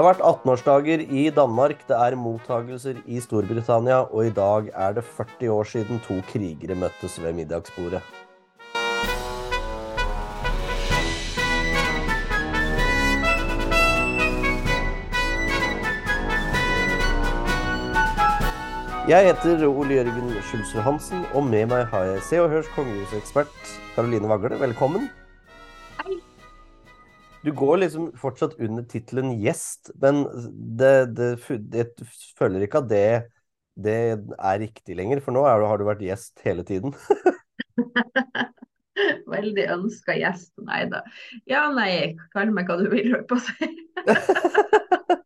Det har vært 18-årsdager i Danmark, det er mottagelser i Storbritannia, og i dag er det 40 år siden to krigere møttes ved middagsbordet. Jeg heter Ole Jørgen Skjulsrud Hansen, og med meg har jeg Se og Hørs kongehusekspert Karoline Vagle. Velkommen. Hei. Du går liksom fortsatt under tittelen gjest, men det, det, jeg føler ikke at det, det, er riktig lenger, for nå er, har du vært gjest hele tiden. Veldig ønska gjest. Nei da. Ja, nei, kall meg hva du vil, holdt på å si.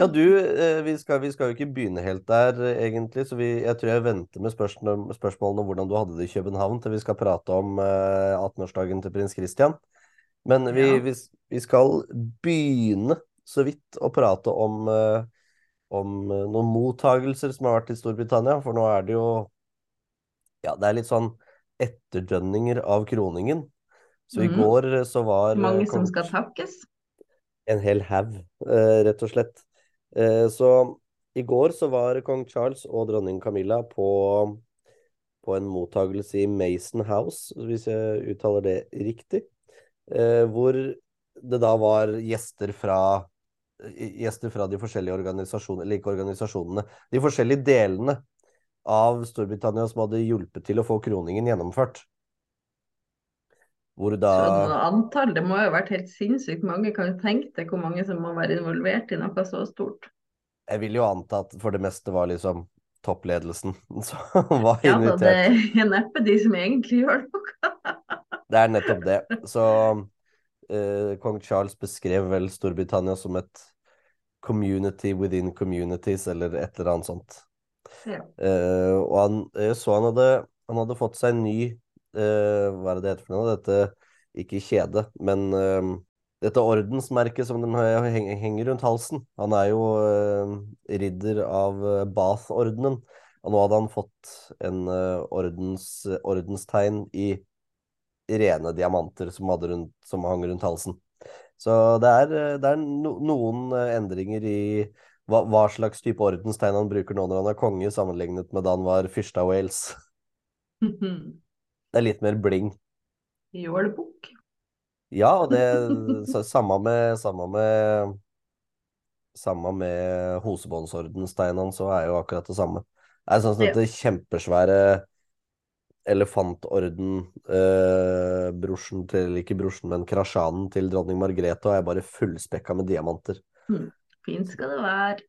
Ja, du, eh, vi skal, vi skal, jo ikke begynne helt der, eh, egentlig. Så vi, jeg tror jeg venter med spørsmål, spørsmålene om hvordan du hadde det i København, til vi skal prate om eh, 18-årsdagen til prins Christian. Men vi, ja. vi, vi, skal begynne så vidt å prate om, eh, om noen mottagelser som har vært i Storbritannia. For nå er det jo Ja, det er litt sånn etterdønninger av kroningen. Så mm. i går så var Mange som skal takkes? En hel haug, rett og slett. Eh, så i går så var kong Charles og dronning Camilla på, på en mottagelse i Mason House, hvis jeg uttaler det riktig, eh, hvor det da var gjester fra gjester fra de forskjellige organisasjonene, eller ikke organisasjonene, de forskjellige delene av Storbritannia som hadde hjulpet til å få kroningen gjennomført. Hvor da Så antall, det må jo ha vært helt sinnssykt mange. Kan du tenke deg hvor mange som må være involvert i noe så stort? Jeg vil jo anta at for det meste var liksom toppledelsen som var ja, invitert. Ja da, det er neppe de som egentlig gjør noe. det er nettopp det. Så uh, kong Charles beskrev vel Storbritannia som et community within communities, eller et eller annet sånt. Ja. Uh, og han så han hadde, han hadde fått seg en ny uh, Hva er det det heter for noe? Dette ikke kjede, men uh, dette ordensmerket som de henger rundt halsen. Han er jo uh, ridder av Bath-ordenen. Og nå hadde han fått en uh, ordens, ordenstegn i rene diamanter som, rundt, som, hang rundt halsen. Så det er, det er no, noen endringer i hva, hva, slags type ordenstegn han bruker nå når han er konge, sammenlignet med da han var fyrste av Wales. Det er litt mer bling. Jålbukk. Ja, og det samme med Samme med Samme med Hosebåndsordensteinene, så er jo akkurat det samme. Det er sånn at det kjempesvære elefantorden-brosjen eh, til Ikke brosjen, men krasjanen til dronning Margrethe og er bare fullspekka med diamanter. Mm. Fint skal det være.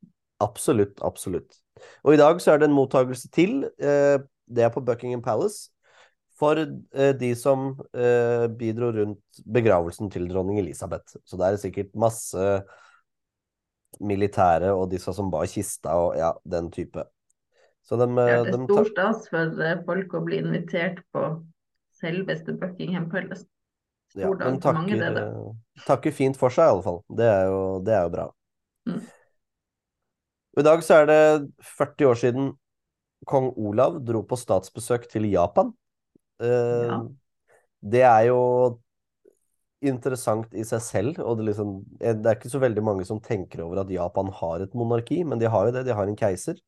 Absolutt, absolutt. Og i dag så er det en mottagelse til. Eh, det er på Buckingham Palace for eh, de som eh, bidro rundt begravelsen til dronning Elisabeth. Så det er sikkert masse militære og disse som bar kista og ja, den type. Så de, ja, det er de stor stas for eh, folk å bli invitert på selveste Buckingham Palace. Ja, for mange, det, da. Eh, takker fint for seg, i alle fall. Det er jo, det er jo bra. Mm. I dag så er det 40 år siden kong Olav dro på statsbesøk til Japan. Ja. Eh, det er jo interessant i seg selv. Og det, liksom, det, er ikke så veldig mange som tenker over at Japan har et monarki, men de har jo det. De har en keiser.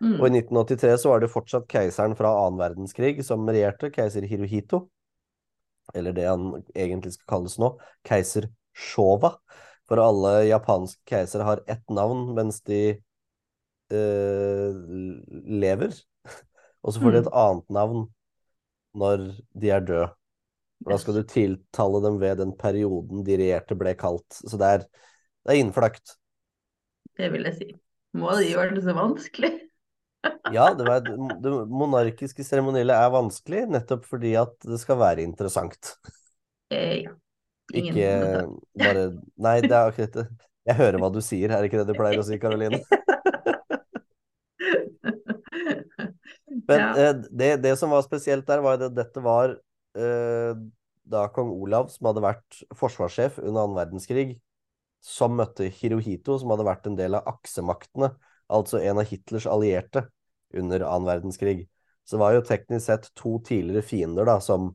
Mm. Og i 1983 så var det fortsatt keiseren fra annen verdenskrig som regjerte, keiser Hirohito. Eller det han egentlig skal kalles nå, keiser Showa. For alle japanske keisere har ett navn mens de øh, lever. Og så får de et mm. annet navn når de er døde. Da skal du tiltale dem ved den perioden de regjerte ble kalt. Så det er, det er innfløkt. Det vil jeg si. Må de gjøre det så vanskelig? ja, det, var, det monarkiske seremonielle er vanskelig nettopp fordi at det skal være interessant. Eh, ja. Ingen ikke bare Nei, det er akkurat det. Jeg hører hva du sier, er det ikke det du pleier å si, Karoline? Men ja. eh, det, det, som var spesielt der, var at dette var eh, da kong Olav, som hadde vært forsvarssjef under annen verdenskrig, som møtte Hirohito, som hadde vært en del av aksemaktene, altså en av Hitlers allierte under annen verdenskrig. Så det var jo teknisk sett to tidligere fiender da, som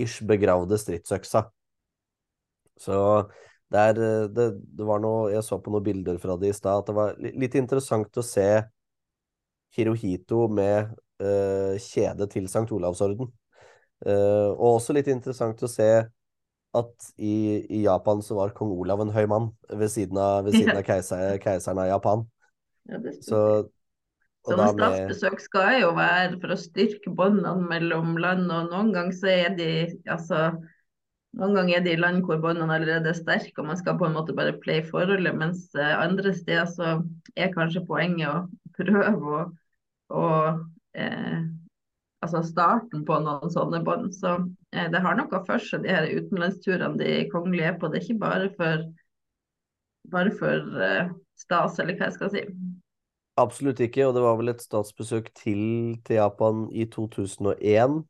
ish begravde stridsøksa. Så Det, er, det, det, var noe Jeg så på noen bilder fra det i stad, at det var litt interessant å se Hirohito med uh, kjede til St. Olavsorden. Uh, og også litt interessant å se at i, i, Japan så var kong Olav en høy mann ved siden av, ved siden av keiser, keiseren av Japan. Ja, så Sånne statsbesøk skal jo være for å styrke båndene mellom land, og noen ganger så er de altså noen ganger er det i land hvor båndene allerede er sterke, og man skal på en måte bare play forholdet, mens eh, andre steder så er kanskje poenget å prøve å, å eh, altså starten på noen sånne bånd. Så eh, det har noe for seg, de her utenlandsturene de kongelige er på. Det er ikke bare for, bare for eh, stas, eller hva jeg skal si. Absolutt ikke, og det var vel et statsbesøk til til Japan i 2001.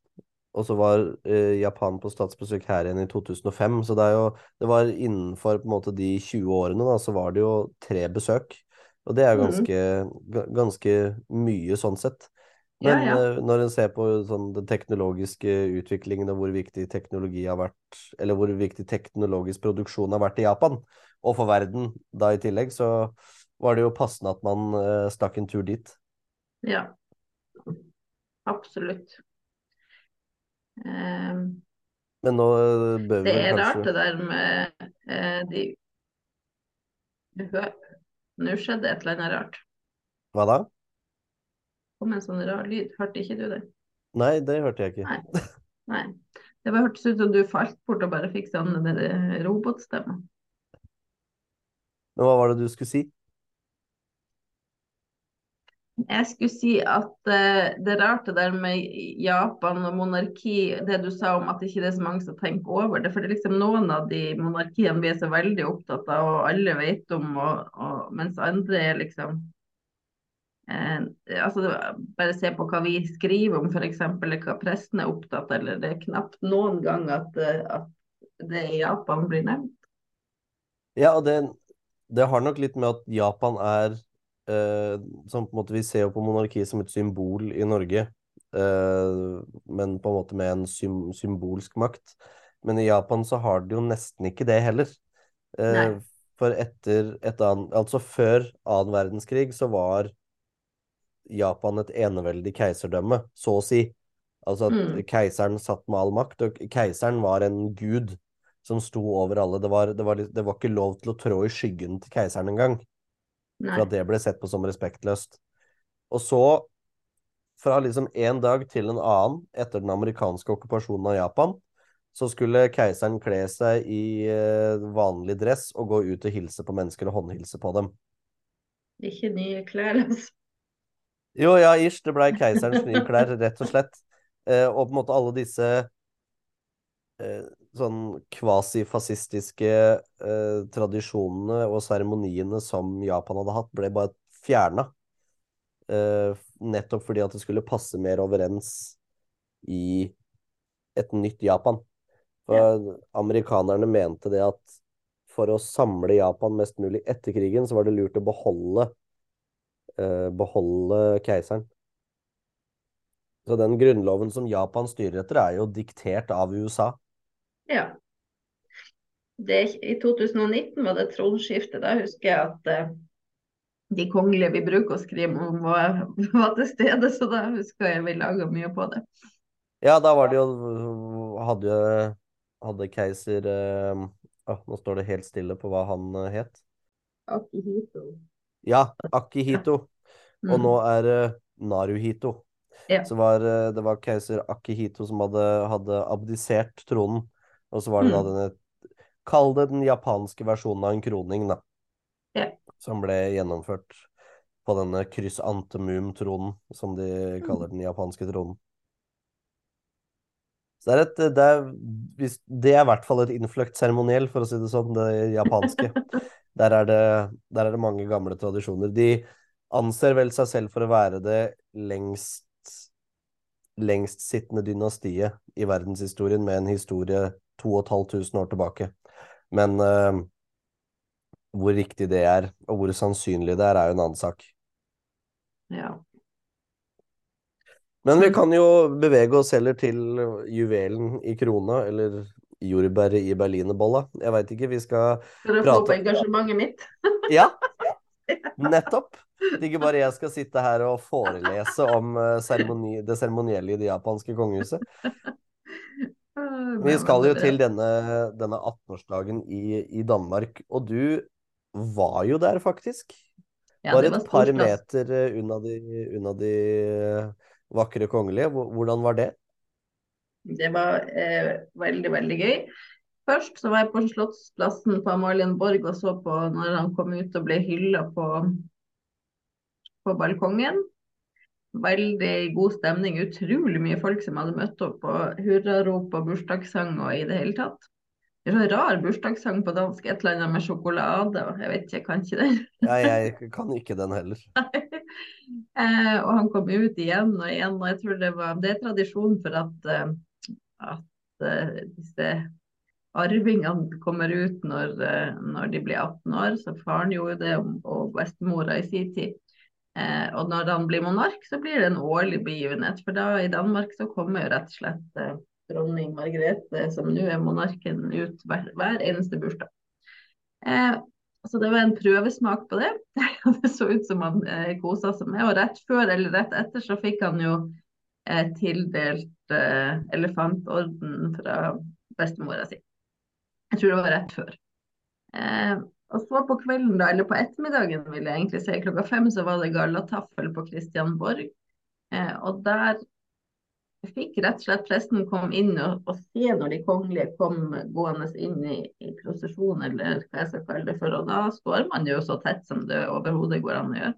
Og så var eh, Japan på statsbesøk her igjen i 2005. Så det, jo, det var innenfor måte de 20 årene, da, så var det jo tre besøk. Og det er mm. ganske, mm. ganske mye sånn sett. Men ja, ja. Eh, når en ser på sånn, den teknologiske utviklingen og hvor viktig teknologi har vært, eller hvor viktig teknologisk produksjon har vært i Japan, og for verden da i tillegg, så var det jo passende at man uh, stakk en tur dit. Ja, absolutt. Um, Men nå eh, bør vi Det er kanskje... rart det der med uh, de Nå skjedde et eller annet rart. Hva da? kom en sånn rar lyd. Hørte ikke du det? Nei, det hørte jeg ikke. Nei. Nei. Det var hørtes ut som du falt bort og bare fikk sånn robotstemme. Men hva var det du skulle si? Jeg skulle si at uh, det rarte der med Japan og monarki, det du sa om at det ikke er så mange som tenker over det. For det er liksom noen av de monarkiene vi er så veldig opptatt av, og alle vet om, og, og, mens andre er liksom uh, altså Bare se på hva vi skriver om, f.eks., eller hva presten er opptatt av. Eller det er knapt noen gang at, uh, at det i Japan blir nevnt. Ja, og det, det har nok litt med at Japan er eh, som på en måte Vi ser jo på monarkiet som et symbol i Norge, eh, men på en måte med en sym symbolsk makt. Men i Japan så har de jo nesten ikke det heller. Eh, for etter et annet Altså før annen verdenskrig så var Japan et eneveldig keiserdømme, så å si. Altså at mm. keiseren satt med all makt, og keiseren var en gud som sto over alle. Det var, det var, det var ikke lov til å trå i skyggen til keiseren engang. For at det ble sett på som respektløst. Og så, fra liksom en dag til en annen etter den amerikanske okkupasjonen av Japan, så skulle keiseren kle seg i uh, vanlig dress og gå ut og hilse på mennesker og håndhilse på dem. Ikke nye klær, altså. Jo, ja, ish. Det blei keiserens nye klær, rett og slett. Uh, og på en måte alle disse uh, sånn kvasifascistiske eh, tradisjonene og seremoniene som Japan hadde hatt, ble bare fjerna. Eh, nettopp fordi at det skulle passe mer overens i et nytt Japan. For ja. amerikanerne mente det at for å samle Japan mest mulig etter krigen, så var det lurt å beholde, eh, beholde keiseren. Så den grunnloven som Japan styrer etter, er jo diktert av USA. Ja. Det, I 2019 var det tronskifte. Da husker jeg at uh, de kongelige vi bruker å skrive om, var, var til stede. Så da husker jeg vi laga mye på det. Ja, da var det jo Hadde, hadde keiser ah, Nå står det helt stille på hva han uh, het. Akihito. Ja, Akihito. Og nå mm. er det Naruhito. Ja. Så var, det var keiser Akihito som hadde, hadde abdisert tronen. Og så var det da mm. denne Kall det den japanske versjonen av en kroning, da. Ja. Som ble gjennomført på denne krysantemum-tronen, som de mm. kaller den japanske tronen. Så det er, et, det, er, det er i hvert fall et innfløkt seremoniell, for å si det sånn, det japanske. Der er det, der er det mange gamle tradisjoner. De anser vel seg selv for å være det lengst lengstsittende dynastiet i verdenshistorien, med en historie 2500 år tilbake. Men uh, hvor riktig det er, og hvor sannsynlig det er, er jo en annen sak. Ja. Men vi kan jo bevege oss heller til juvelen i krona, eller jordbær i berlinerbolla. Jeg veit ikke, vi skal Skal du få på engasjementet mitt? ja, nettopp. Det Ikke bare jeg skal sitte her og forelese om uh, det seremonielle i det japanske kongehuset. Vi skal jo til denne, denne 18-årsdagen i, i, Danmark, og du var jo der, faktisk. Ja, Bare et par meter eh, unna de, unna de vakre kongelige. Hvordan var det? Det var eh, veldig, veldig gøy. Først så var jeg på Slottsplassen på Amalienborg og så på når han kom ut og ble hylla på, på balkongen. Veldig god stemning. Utrolig mye folk som hadde møtt opp på hurrarop og bursdagssang og i det hele tatt. Det er sånn rar bursdagssang på dansk, et eller annet med sjokolade. og Jeg vet ikke, jeg kan ikke den. ja, jeg kan ikke den heller. eh, og han kom ut igjen og igjen, og jeg tror det var Det er tradisjon for at, uh, at uh, disse arvingene kommer ut når, uh, når, de blir 18 år. Så faren gjorde det, og bestemora i sin tid. Og når han blir monark, så blir det en årlig begivenhet. For da i Danmark så kommer jo rett og slett dronning Margrethe, som nå er monarken, ut hver, hver eneste bursdag. Eh, så det var en prøvesmak på det. det så ut som han eh, kosa seg med. Og rett før eller rett etter så fikk han jo eh, tildelt eh, elefantorden fra bestemora si. Jeg tror det var rett før. Og så på kvelden, da, eller på ettermiddagen vil jeg egentlig si, klokka fem så var det gallataffel på Christian Borg. Eh, og der fikk rett og slett presten komme inn og, og, se når de kongelige kom gående inn i, i prosesjon, eller hva jeg skal kalle det for. Og da står man jo så tett som det overhodet går an å gjøre.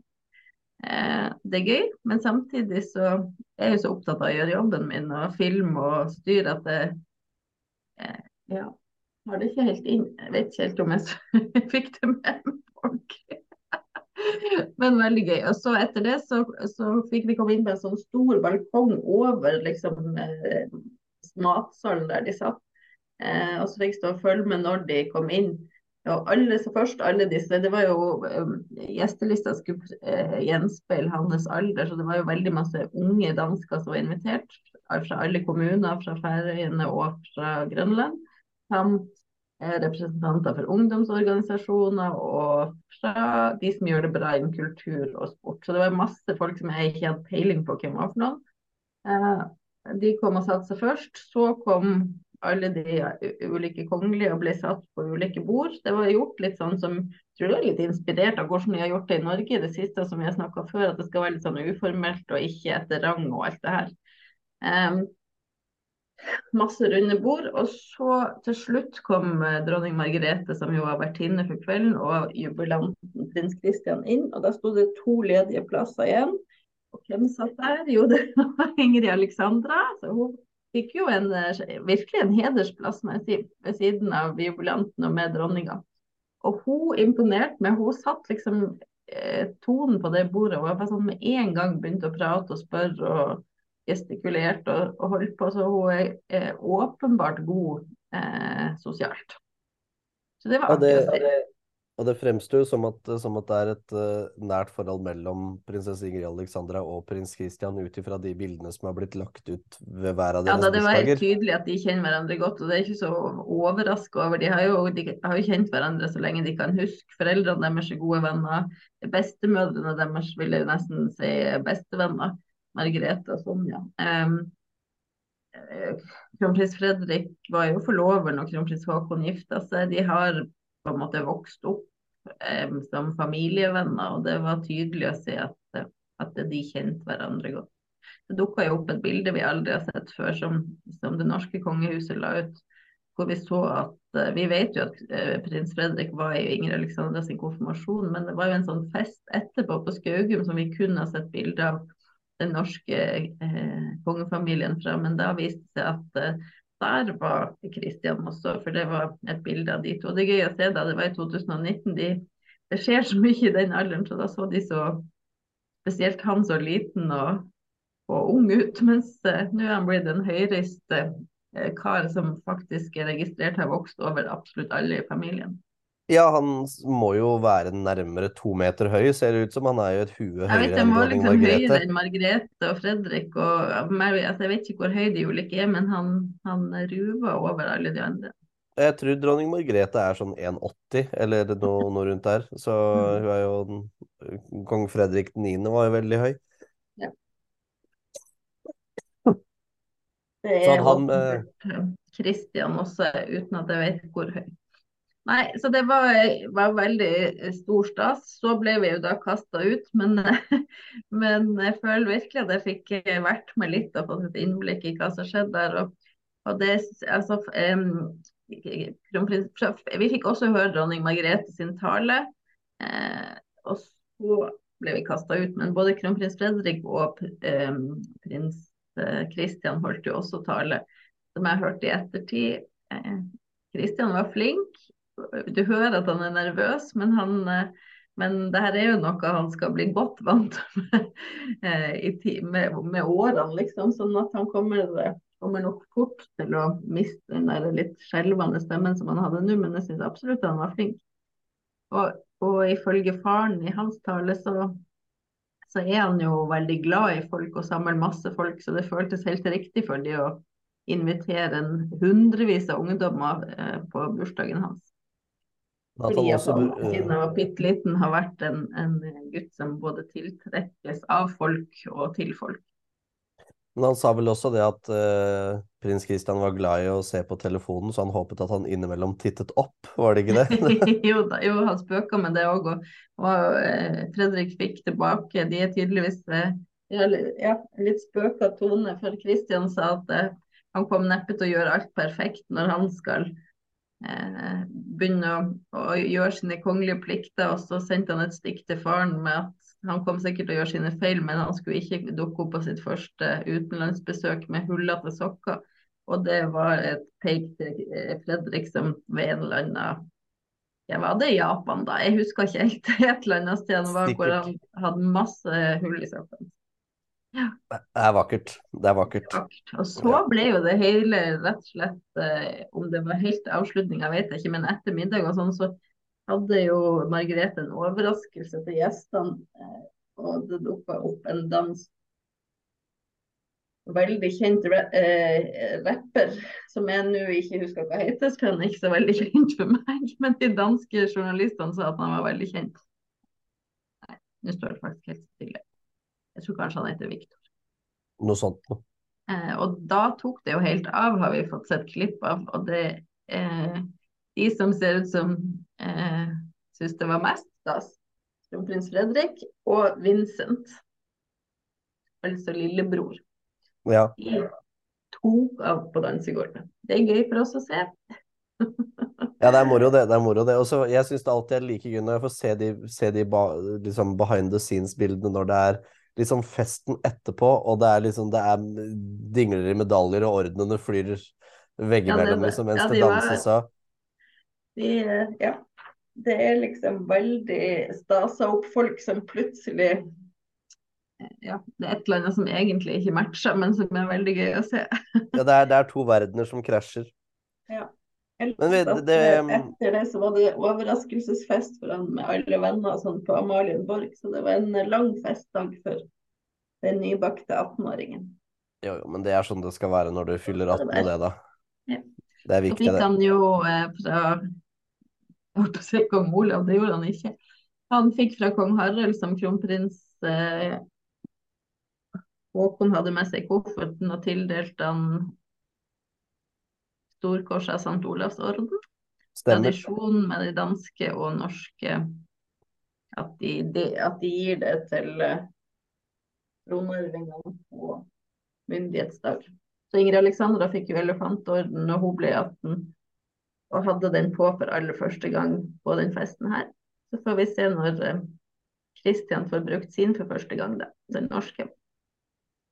Eh, det er gøy, men samtidig så er jeg jo så opptatt av å gjøre jobben min og filme og styre at det eh, Ja, har det ikke helt inn Jeg vet ikke helt om jeg fikk det med meg. Men veldig gøy. Og så etter det så, så, fikk vi komme inn på en sånn stor balkong over liksom eh, matsalen der de satt. Eh, og så fikk jeg stå og følge med når de kom inn. Og alle, så først alle disse, det var jo um, Gjestelista skulle eh, gjenspeile hans alder, så det var jo veldig masse unge dansker som var invitert. Fra alle kommuner, fra Færøyene og fra Grønland. Samt representanter for ungdomsorganisasjoner og fra de som gjør det bra innen kultur og sport. Så det var masse folk som jeg ikke hadde peiling på hvem var for noen. Eh, de kom og satte seg først. Så kom alle de ulike kongelige og ble satt på ulike bord. Det var gjort litt sånn som jeg tror det er litt inspirert av hvordan vi har gjort det i Norge det siste som vi har snakka før, at det skal være litt sånn uformelt og ikke etter rang og alt det her. Um, masse runde bord. Og så til slutt kom eh, dronning Margrethe, som jo var vertinne for kvelden, og jubilanten prins Christian inn. Og da sto det to ledige plasser igjen. Og hvem satt der? Jo, det var Ingrid Alexandra. Så hun fikk jo en, eh, virkelig en hedersplass med, ved siden av jubilanten og med dronninga. Og hun imponerte meg. Hun satt liksom eh, tonen på det bordet Hun var sånn med en gang begynte å prate og spørre. og gestikulert og, og holdt på, så hun er, er åpenbart god eh, sosialt. Så det var artig å si. Og det fremstår jo som som at, det er et uh, nært forhold mellom prinsesse Ingrid Alexandra og prins Christian ut ifra de bildene som har blitt lagt ut ved hver av deres bursdager. Ja, Det var helt tydelig at de kjenner hverandre godt, og det er ikke så overraska over. De har, jo, de har, jo, kjent hverandre så lenge de kan huske. Foreldrene deres er gode venner. Bestemødrene deres vil jeg nesten si bestevenner. Margrethe og Sonja. Um, Kronprins Fredrik var jo forlover når kronprins Haakon gifta seg. De har på en måte vokst opp um, som familievenner, og det var tydelig å se at, at de kjente hverandre godt. Det dukka jo opp et bilde vi aldri har sett før, som, som det norske kongehuset la ut. Hvor vi så at uh, Vi vet jo at uh, prins Fredrik var i Ingrid Alexandra konfirmasjon, men det var jo en sånn fest etterpå på Skaugum som vi kunne ha sett bilde av den norske eh, kongefamilien fra, men da viste det seg at eh, der var Kristian også, for det var et bilde av de to. Det er gøy å se da, det var i 2019. De, det skjer så mye i den alderen, så da så de så Spesielt han så liten og, og ung ut, mens eh, nå er han blitt en høyreist eh, kar som faktisk er registrert har vokst over absolutt alle i familien. Ja, han må jo være nærmere to meter høy, ser det ut som. Han er jo et hue høyere enn dronning liksom Margrethe. Høyere enn Margrethe og Fredrik og Mary. Altså, jeg vet ikke hvor høy de ulike er, men han, han ruver over alle de andre. Jeg tror dronning Margrethe er sånn 1,80 eller noe, noe, rundt der. Så mm. hun er jo Kong Fredrik 9. var jo veldig høy. Ja. Det er han, Kristian eh, også, uten at jeg vet hvor høy. Nei, så det var, var, veldig stor stas. Så ble vi jo da kasta ut, men, men, jeg føler virkelig at jeg fikk vært med litt og fått et innblikk i hva som skjedde der. Og, og det, altså, um, vi fikk også høre dronning Margrethe sin tale, eh, og så ble vi kasta ut. Men både kronprins Fredrik og eh, prins Kristian eh, holdt jo også tale, som jeg hørte i ettertid. Kristian eh, var flink, du hører at han er nervøs, men, han, eh, men det her er jo noe han skal bli godt vant med, eh, med, med årene, liksom. Sånn at han kommer, kommer, nok fort til å miste den der litt skjelvende stemmen som han hadde nå, men jeg syns absolutt han var flink. Og, og, ifølge faren i hans tale så, så er han jo veldig glad i folk og samler masse folk, så det føltes helt riktig for de å invitere en hundrevis av ungdommer eh, på bursdagen hans. Fordi at han var bitte liten har vært en, en, gutt som både tiltrekkes av folk og til folk. Men han sa vel også det at uh, prins Christian var glad i å se på telefonen, så han håpet at han innimellom tittet opp, var det ikke det? jo, da, jo, han spøka med det òg, og, og uh, Fredrik fikk tilbake De er tydeligvis uh, ja, litt spøka tone, for Christian sa at han kom neppe til å gjøre alt perfekt når han skal eh, begynne å, å, gjøre sine kongelige plikter. Og så sendte han et stikk til faren med at han kom sikkert til å gjøre sine feil, men han skulle ikke dukke opp på sitt første utenlandsbesøk med hullete sokker. Og det var et peik til eh, Fredrik som ved en eller annen ja, var det Japan, da? Jeg husker ikke helt. Et eller annet sted var hvor han hadde masse hull i sokkene. Ja. Det er vakkert. Det er vakkert. Og så ble jo det hele rett og slett eh, Om det var helt avslutning, jeg ikke, men etter middag og sånn, så hadde jo Margrethe en overraskelse til gjestene. Eh, og det dukka opp en dans veldig kjent eh, rapper, som jeg nå ikke husker hva heter, for han er ikke så veldig kjent for meg. Men de danske journalistene sa at han var veldig kjent. Nei, nå står det faktisk helt stille. Jeg tror kanskje han heter Viktor. Noe sånt noe. Eh, og da tok det jo helt av, har vi fått sett klipp av. Og det eh, De som ser ut som eh, syns det var mest stas, kronprins Fredrik og Vincent, altså lillebror, ja. de tok av på dansegulvet. Det er gøy for oss å se. Ja, det er moro, det. det er moro det. Også, jeg syns det alltid er like gøy når jeg får se de, se de ba, liksom behind the scenes-bildene når det er liksom festen etterpå, og det er liksom det er dingler i medaljer, og ordenene flyr veggimellom ja, liksom, mens ja, de det danses av. De, ja. Det er liksom veldig stasa opp folk som plutselig ja, det er et eller annet som egentlig ikke matcher, men som er veldig gøy å se. ja, det er, det er to verdener som krasjer. Ja. Men vi, det, etter det så var det overraskelsesfest for han med alle venner sånn på Amalienborg. Så det var en lang festdag for den nybakte 18-åringen. Jo, jo, men det er sånn det skal være når du fyller 18 og det, da. Ja. Det er viktig, det. Så fikk han jo eh, fra Jeg holdt på å si kong Olav, det gjorde han ikke. Han fikk fra kong Harald som kronprins eh, Håkon hadde med seg kofferten og tildelte han Storkorset av St. Olavs orden. Tradisjonen med de danske og norske at de, de, at de gir det til tronarvingene på myndighetsdag. Så Ingrid Alexandra fikk jo elefantorden når hun ble 18, og hadde den på for aller første gang på den festen her. Så får vi se når Kristian uh, får brukt sin for første gang, da, den norske.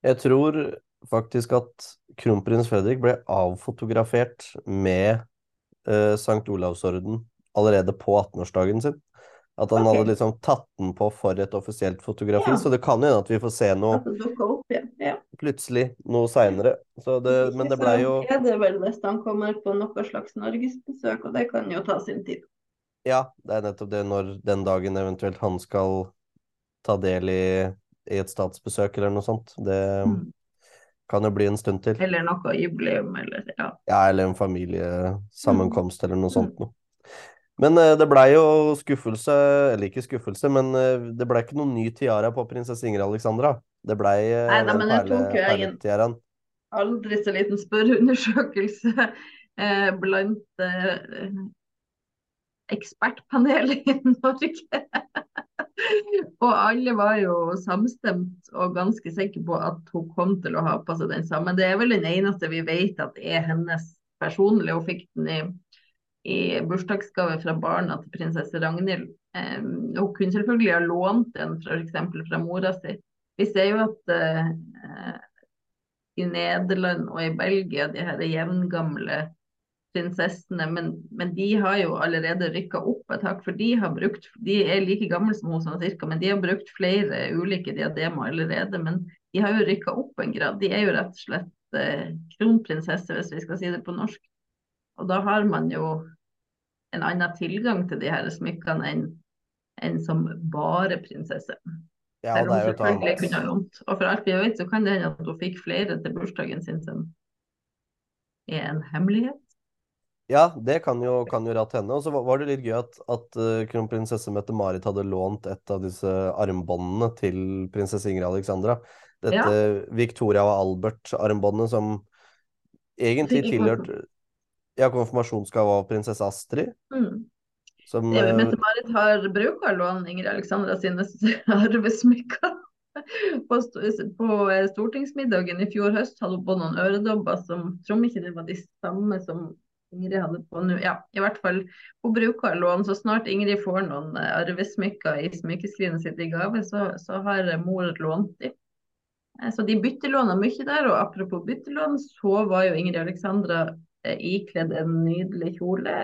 Jeg tror faktisk at kronprins Fredrik ble avfotografert med uh, Sankt Olavsorden allerede på 18-årsdagen sin. At han okay. hadde liksom tatt den på for et offisielt fotografi. Ja. Så det kan hende at vi får se noe opp, ja. Ja. plutselig noe seinere. Men det blei jo Er det vel hvis han kommer på noe slags norgesbesøk, og det kan jo ta sin tid. Ja, det er nettopp det når den dagen eventuelt han skal ta del i, i et statsbesøk eller noe sånt. Det mm. Kan jo bli en stund til. Eller noe jubileum, eller ja. Ja, eller en familiesammenkomst mm. eller noe sånt noe. Men uh, det blei jo skuffelse, eller ikke skuffelse, men uh, det blei ikke noen ny tiara på prinsesse Ingrid Alexandra. Det blei uh, Nei, da, men jeg tok jo en aldri så liten spørreundersøkelse eh, blant ekspertpanelet i Norge. og alle var jo samstemt og ganske sikre på at hun kom til å ha på seg den samme. Det er vel den eneste vi vet at er hennes personlig. Hun fikk den i, i bursdagsgave fra barna til prinsesse Ragnhild. Um, hun kunne selvfølgelig ha lånt den f.eks. fra mora si. Vi ser jo at uh, i Nederland og i Belgia, de her jevngamle prinsessene, men, men, de har jo allerede rykka opp et hakk. For de har brukt De er like gamle som hun sånn cirka, men de har brukt flere ulike diademer allerede. Men de har jo rykka opp en grad. De er jo rett og slett eh, kronprinsesse, hvis vi skal si det på norsk. Og da har man jo en annen tilgang til de her smykkene enn, enn som bare prinsesse. Ja, det er jo selvfølgelig kunne ha. Og for alt vi vet, så kan det hende at hun fikk flere til bursdagen sin som er en hemmelighet. Ja, det kan jo, kan jo rett hende. Og så var det litt gøy at, at uh, kronprinsesse Mette-Marit hadde lånt et av disse armbåndene til prinsesse Ingrid Alexandra. Dette ja. Victoria og Albert-armbåndet som egentlig tilhørte ja, konfirmasjonsgave av prinsesse Astrid. Mm. Som, uh, Mette-Marit har bruker å låne Ingrid Alexandra sine arvesmykker. På, på, stortingsmiddagen i fjor høst hadde hun på noen øredobber som tror ikke det var de samme som Ingrid hadde på nå. Ja, i hvert fall. Hun bruker lån. Så snart Ingrid får noen eh, arvesmykker i smykkeskrinet sitt i gave, så, så har mor lånt de. Eh, så de byttelåna mye der. Og apropos byttelån, så var jo Ingrid Alexandra eh, ikledd en nydelig kjole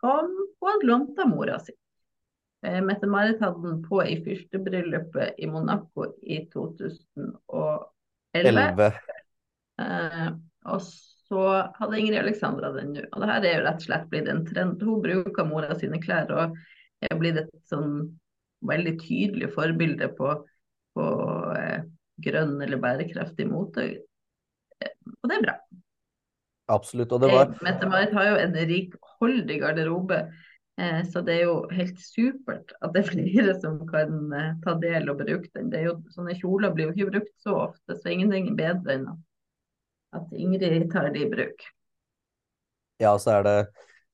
som hun lånt av mora si. Mette-Marit hadde den på i fyrstebryllupet i Monaco i 2011. 11. Eh, og så hadde Ingrid Alexandra den nå. Og det her er jo rett og slett blitt en trend. Hun bruker mora sine klær og er blitt et sånn veldig tydelig forbilde på, på eh, grønn eller bærekraftig mote. Eh, og det er bra. Absolutt. Og det var eh, Mette-Marit har jo en rikholdig garderobe. Eh, så det er jo helt supert at det er flere som kan eh, ta del og bruke den. Det er jo, sånne kjoler blir jo ikke brukt så ofte, så ingenting er bedre enn at at Ingrid tar det i bruk. Ja, så er det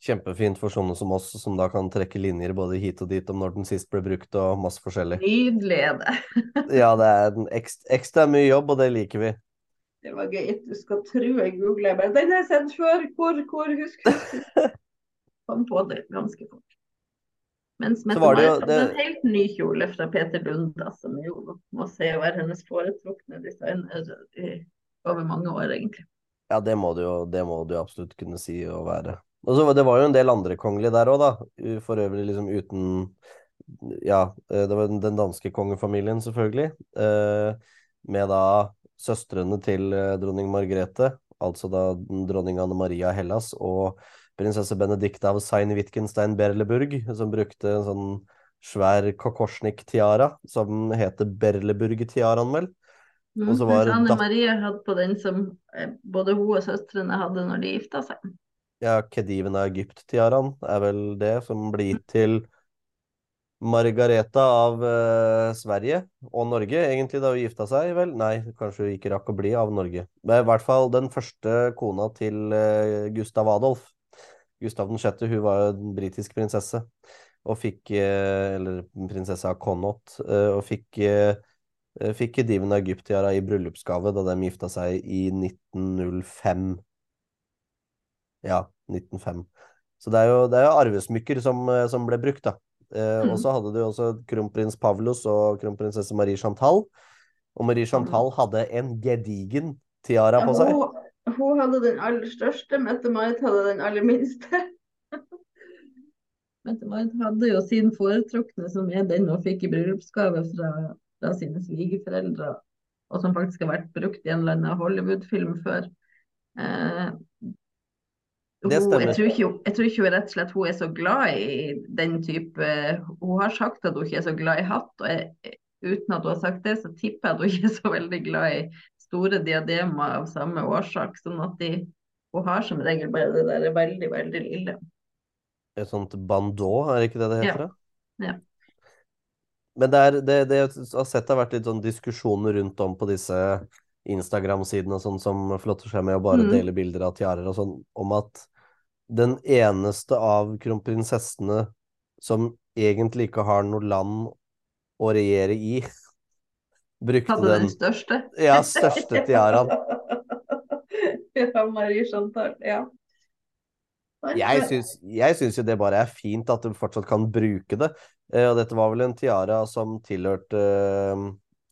kjempefint for sånne som oss, som da kan trekke linjer både hit og dit om når den sist ble brukt, og masse forskjellig. Nydelig er det. ja, det er en ekstra, ekstra, mye jobb, og det liker vi. Det var gøy. Du skal tro jeg googler men Den har jeg sett før. Hvor, hvor husk? Kom på det ganske fort. Mens Mette Marit hadde det... en helt ny kjole fra Peter Lunda, som jo må se å være hennes foretrukne designer over mange år, egentlig. Ja, det må du jo det må du absolutt kunne si å være. Og så Det var jo en del andre kongelige der òg, da. For øvrig liksom uten Ja, det var den danske kongefamilien, selvfølgelig. Med da søstrene til dronning Margrethe, altså da dronning Anne Maria Hellas og prinsesse Benedicte av Sein-Wittgenstein-Berleburg, som brukte en sånn svær kokorsnik-tiara som heter Berleburg-tiaraen, vel. Mm, og så var Anne Marie hadde på den som eh, både hun og søstrene hadde når de gifta seg. Ja, Kediven av Egypt-tiaraen er vel det som blir gitt til Margareta av uh, Sverige og Norge, egentlig, da hun gifta seg, vel? Nei, kanskje hun ikke rakk å bli av Norge. Men i hvert fall den første kona til uh, Gustav Adolf. Gustav 6., hun var jo en britisk prinsesse, og fikk uh, Eller prinsesse av Connaught, og fikk fikk Diven Egyptiara i bryllupsgave da de gifta seg i 1905. Ja, 1905. Så det er jo, det er jo arvesmykker som, eh, som, ble brukt, da. Eh, mm. Og så hadde du også kronprins Pavlos og kronprinsesse Marie Chantal. Og Marie Chantal hadde en gedigen tiara på seg. Hun, hun hadde den aller største, Mette-Marit hadde den aller minste. Mette-Marit hadde jo sin foretrukne, som er den hun fikk i bryllupsgave fra fra sine svigerforeldre, og som faktisk har vært brukt i en eller annen Hollywood-film før. Eh, hun, jeg, tror ikke, jeg, tror ikke, hun rett og slett hun er så glad i den type Hun har sagt at hun ikke er så glad i hatt. og jeg, Uten at hun har sagt det, så tipper jeg at hun ikke er så veldig glad i store diademer av samme årsak. sånn at de, hun har som regel bare det der veldig, veldig lille. Et sånt bandeau, er ikke det det heter? Ja. ja. Men det, er, det, det jeg har sett det har vært litt sånn diskusjoner rundt om på disse Instagram-sidene sånn som flotter seg med å bare mm. dele bilder av tiarer og sånn, om at den eneste av kronprinsessene som egentlig ikke har noe land å regjere i, brukte Hadde den, den største? Ja, største tiaraen. ja, Marie Chantal. Ja. Jeg syns, jeg syns, jo det bare er fint at du fortsatt kan bruke det. Eh, og dette var vel en tiara som tilhørte uh,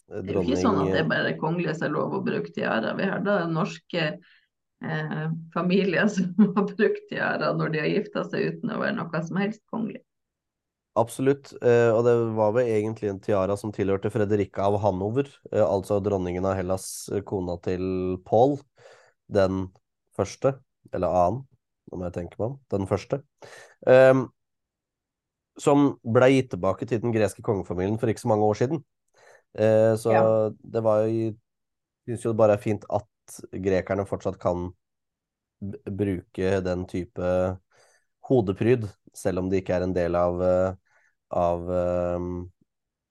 det er jo ikke sånn at det er bare kongelige som har lov å bruke tiara. Vi har da norske eh, familier som har brukt tiara når de har gifta seg uten å være noe som helst kongelig. Absolutt, eh, og det var vel egentlig en tiara som tilhørte Fredrikka av Hanover, eh, altså dronningen av Hellas, eh, kona til Paul, den første, eller annen, om jeg tenker meg om, den første. Um, som ble gitt tilbake til den greske kongefamilien for ikke så mange år siden. Uh, så ja. det var jo Syns jo det bare er fint at grekerne fortsatt kan bruke den type hodepryd, selv om det ikke er en del av, eh, av um,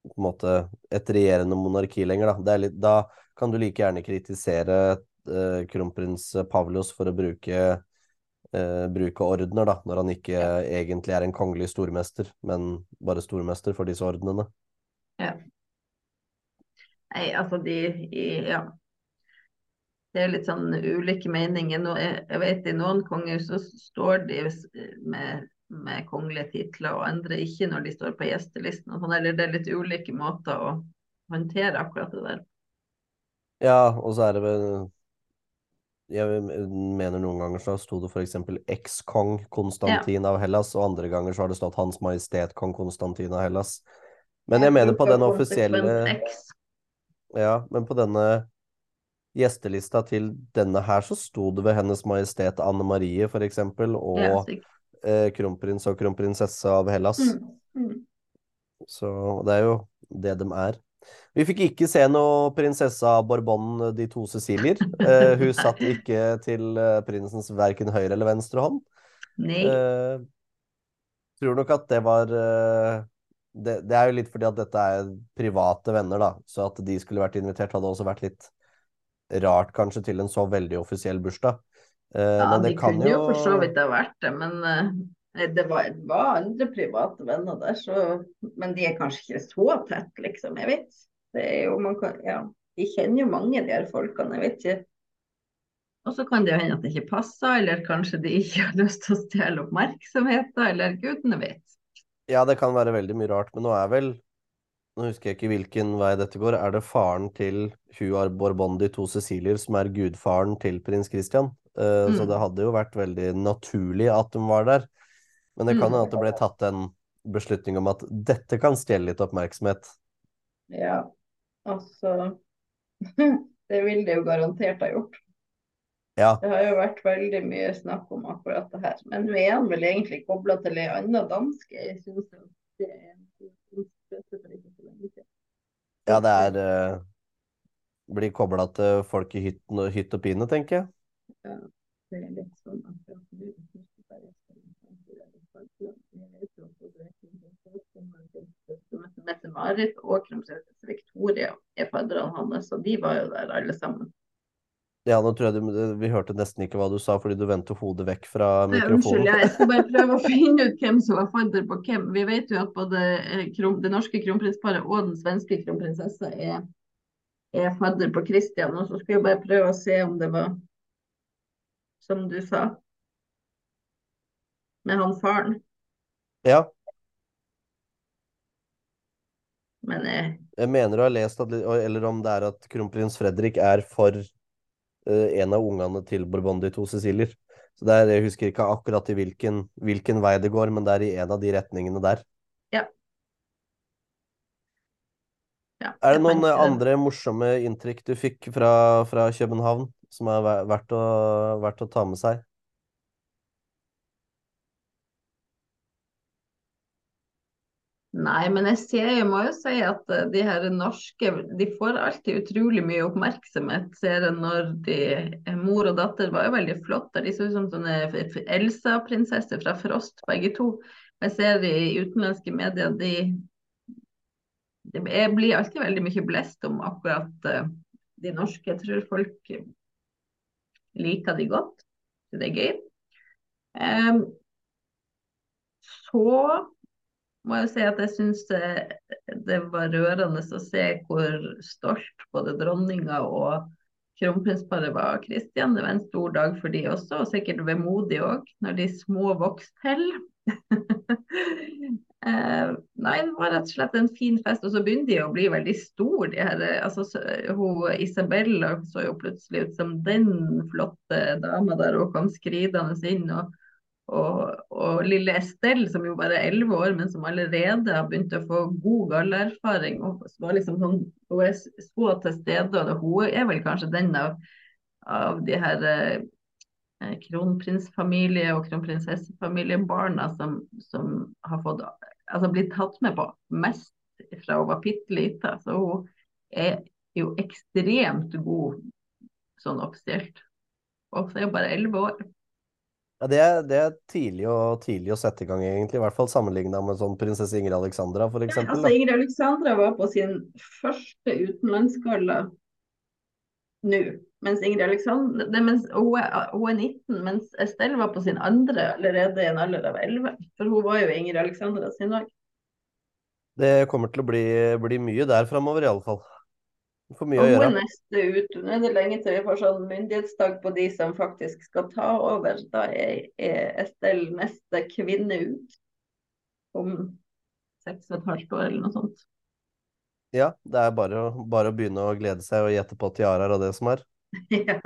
på en måte et regjerende monarki lenger. Da. Litt, da kan du like gjerne kritisere uh, kronprins Pavlos for å bruke, uh, bruke ordener, da, når han ikke ja. egentlig er en kongelig stormester, men bare stormester for disse ordenene. Ja. Nei, altså de i, Ja. Det er litt sånn ulike meninger. Nå, jeg, jeg vet I noen konger så står de med, med kongelige titler, og andre ikke når de står på gjestelisten. Og sånn, eller det er litt ulike måter å håndtere akkurat det der. Ja, og så er det vel Jeg mener noen ganger så sto det f.eks. eks-kong Konstantin ja. av Hellas, og andre ganger så har det stått Hans Majestet kong Konstantin av Hellas. Men jeg, mener på den offisielle ja, men på denne gjestelista til denne her så sto det ved Hennes Majestet Anne Marie eksempel, og ja, eh, kronprins og kronprinsesse av Hellas. Mm. Mm. Så det er jo det de er. Vi fikk ikke se noe prinsessa Bourbon de to Cecilier. Uh, hun satt ikke til eh, prinsens verken høyre eller venstre hånd. Nei. Uh, tror nok at det var uh, det, det, er jo litt fordi at dette er private venner, da. Så at de skulle vært invitert, hadde også vært litt rart, kanskje, til en så veldig offisiell bursdag. Ja, de kunne jo for så vidt ha vært det, men det, var, det, var, andre private venner der, så Men de er kanskje ikke så tett, liksom. Jeg vet. Det er jo, man kan, ja. De kjenner jo mange, de her folkene. Jeg vet ikke. Og så kan det jo hende at det ikke passer, eller kanskje de ikke har lyst til å stjele oppmerksomheten, eller gudene vet. Ja, det kan være veldig mye rart, men nå er vel Nå husker jeg ikke hvilken vei dette går. Er det faren til Huar Borbondi to Cecilier som er gudfaren til prins Christian? Uh, mm. Så det hadde jo vært veldig naturlig at de var der. Men det kan hende mm. at det ble tatt en beslutning om at dette kan stjele litt oppmerksomhet. Ja, altså Det vil det jo garantert ha gjort. Ja. Det har jo vært veldig mye snakk om akkurat det her. Men nå er vel egentlig kobla til ei anna danske. Jeg synes det er Ja, det er uh, Blir kobla til folk i hytt, hytt og pine, tenker jeg. Ja, det er litt sånn akkurat nå. Mette-Marit og kronprinsesse Victoria er fadderne hans, og de var jo der alle sammen. Ja, nå tror jeg du, Vi hørte nesten ikke hva du sa, fordi du vendte hodet vekk fra mikrofonen. Unnskyld, jeg skal bare prøve å finne ut hvem som var fadder på hvem. Vi vet jo at både eh, det norske kronprinsparet og den svenske kronprinsessa er, er fadder på Christian. Og så skal jeg bare prøve å se om det var som du sa, med han faren. Ja. Men jeg Jeg mener du har lest at, eller om det er at kronprins Fredrik er for Eh, en av ungene til Bourbon de to Cecilier. Så der, Jeg husker ikke akkurat i hvilken, hvilken, vei det går, men det er i en av de retningene der. Ja. ja er det noen tenker... andre morsomme inntrykk du fikk fra, fra København som er verdt å, verdt å ta med seg? Nei, men jeg ser, jeg må jo si at eh, de her norske de får alltid utrolig mye oppmerksomhet. Ser jeg når de, eh, Mor og datter var jo veldig flotte. De så ut som sånne Elsa-prinsesser fra Frost, begge to. Jeg ser i utenlandske medier de, de blir alltid veldig mye blest om akkurat uh, de norske. Jeg tror folk liker de godt. Det er gøy. Um, så må jeg si at jeg syns det var rørende å se hvor stolt både dronninga og kronprinsparet var av Kristian. Det var en stor dag for de også, og sikkert vemodig òg, når de små vokste til. eh, nei, det var rett og slett en fin fest. Og så begynner de å bli veldig store, her. Altså, Isabella så jo plutselig ut som den flotte dama der hun kom skridende inn. og og, og, lille Estelle, som jo bare er elleve år, men som allerede har begynt å få god gallerfaring. Og var liksom sånn, hun er så til stede, og hun er vel kanskje den av, av de her eh, kronprinsfamilie- og kronprinsessefamiliebarna som, som har fått, altså blitt tatt med på mest fra hun var bitte lita. Så hun er jo ekstremt god sånn offisielt. Og så er hun bare elleve år. Ja, det er, det er tidlig, og, tidlig, å sette i gang, egentlig. I hvert fall sammenligna med sånn prinsesse Ingrid Alexandra, f.eks. Ja, altså, Ingrid Alexandra var på sin første utenlandsgalla nå. Mens Ingrid Alexandra, det, mens, hun, er, hun, er, 19, mens Estelle var på sin andre allerede i en alder av 11. For hun var jo Ingrid Alexandra sin òg. Det kommer til å bli, bli mye der framover, iallfall. For mye å gjøre. Er neste ut. Nå er det lenge til vi får sånn myndighetsdag på de som faktisk skal ta over. Da er, er Estelle neste kvinne ut om seks og et halvt år eller noe sånt. Ja, det er bare, bare å begynne å glede seg og gjette på tiaraer og det som er. ja.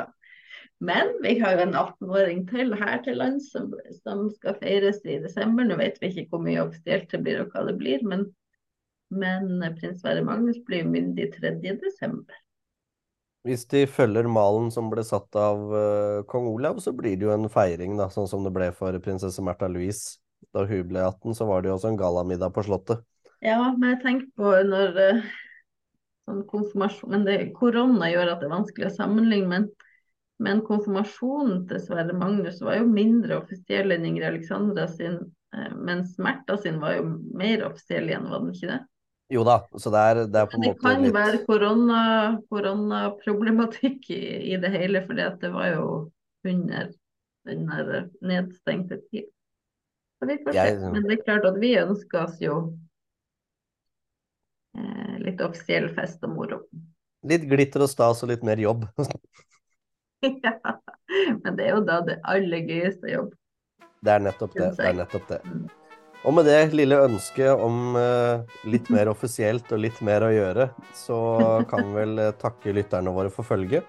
Men vi har jo en 18-åring til her til lands som, som, skal feires i desember. Nå vet vi ikke hvor mye offisielt det blir og hva det blir, men men prins Sverre Magnus blir myndig 3.12. Hvis de følger malen som ble satt av uh, kong Olav, så blir det jo en feiring, da, sånn som det ble for prinsesse Märtha Louise. Da hun ble 18, så var det jo også en gallamiddag på Slottet. Ja, men jeg tenker på når uh, sånn konfirmasjon Men det, korona gjør at det er vanskelig å sammenligne. Men, men konfirmasjonen til Sverre Magnus var jo mindre offisiell enn Ingrid Alexandra sin. Uh, mens Märtha sin var jo mer offisiell igjen, var den ikke det? Jo da, så det er, det er på en måte litt Det kan være korona, koronaproblematikk i, i, det hele, for det var jo under den nedstengte tid. Så vi får se. Men det er klart at vi ønsker oss jo eh, litt offisiell fest og moro. Litt glitter og stas og litt mer jobb. ja, men det er jo da det aller gøyeste jobb. Det er nettopp det. det, er nettopp det. Og med det lille ønsket om uh, litt mer offisielt og litt mer å gjøre, så kan vi vel uh, takke lytterne våre for følget.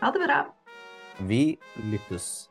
Ha det bra. Vi lyttes.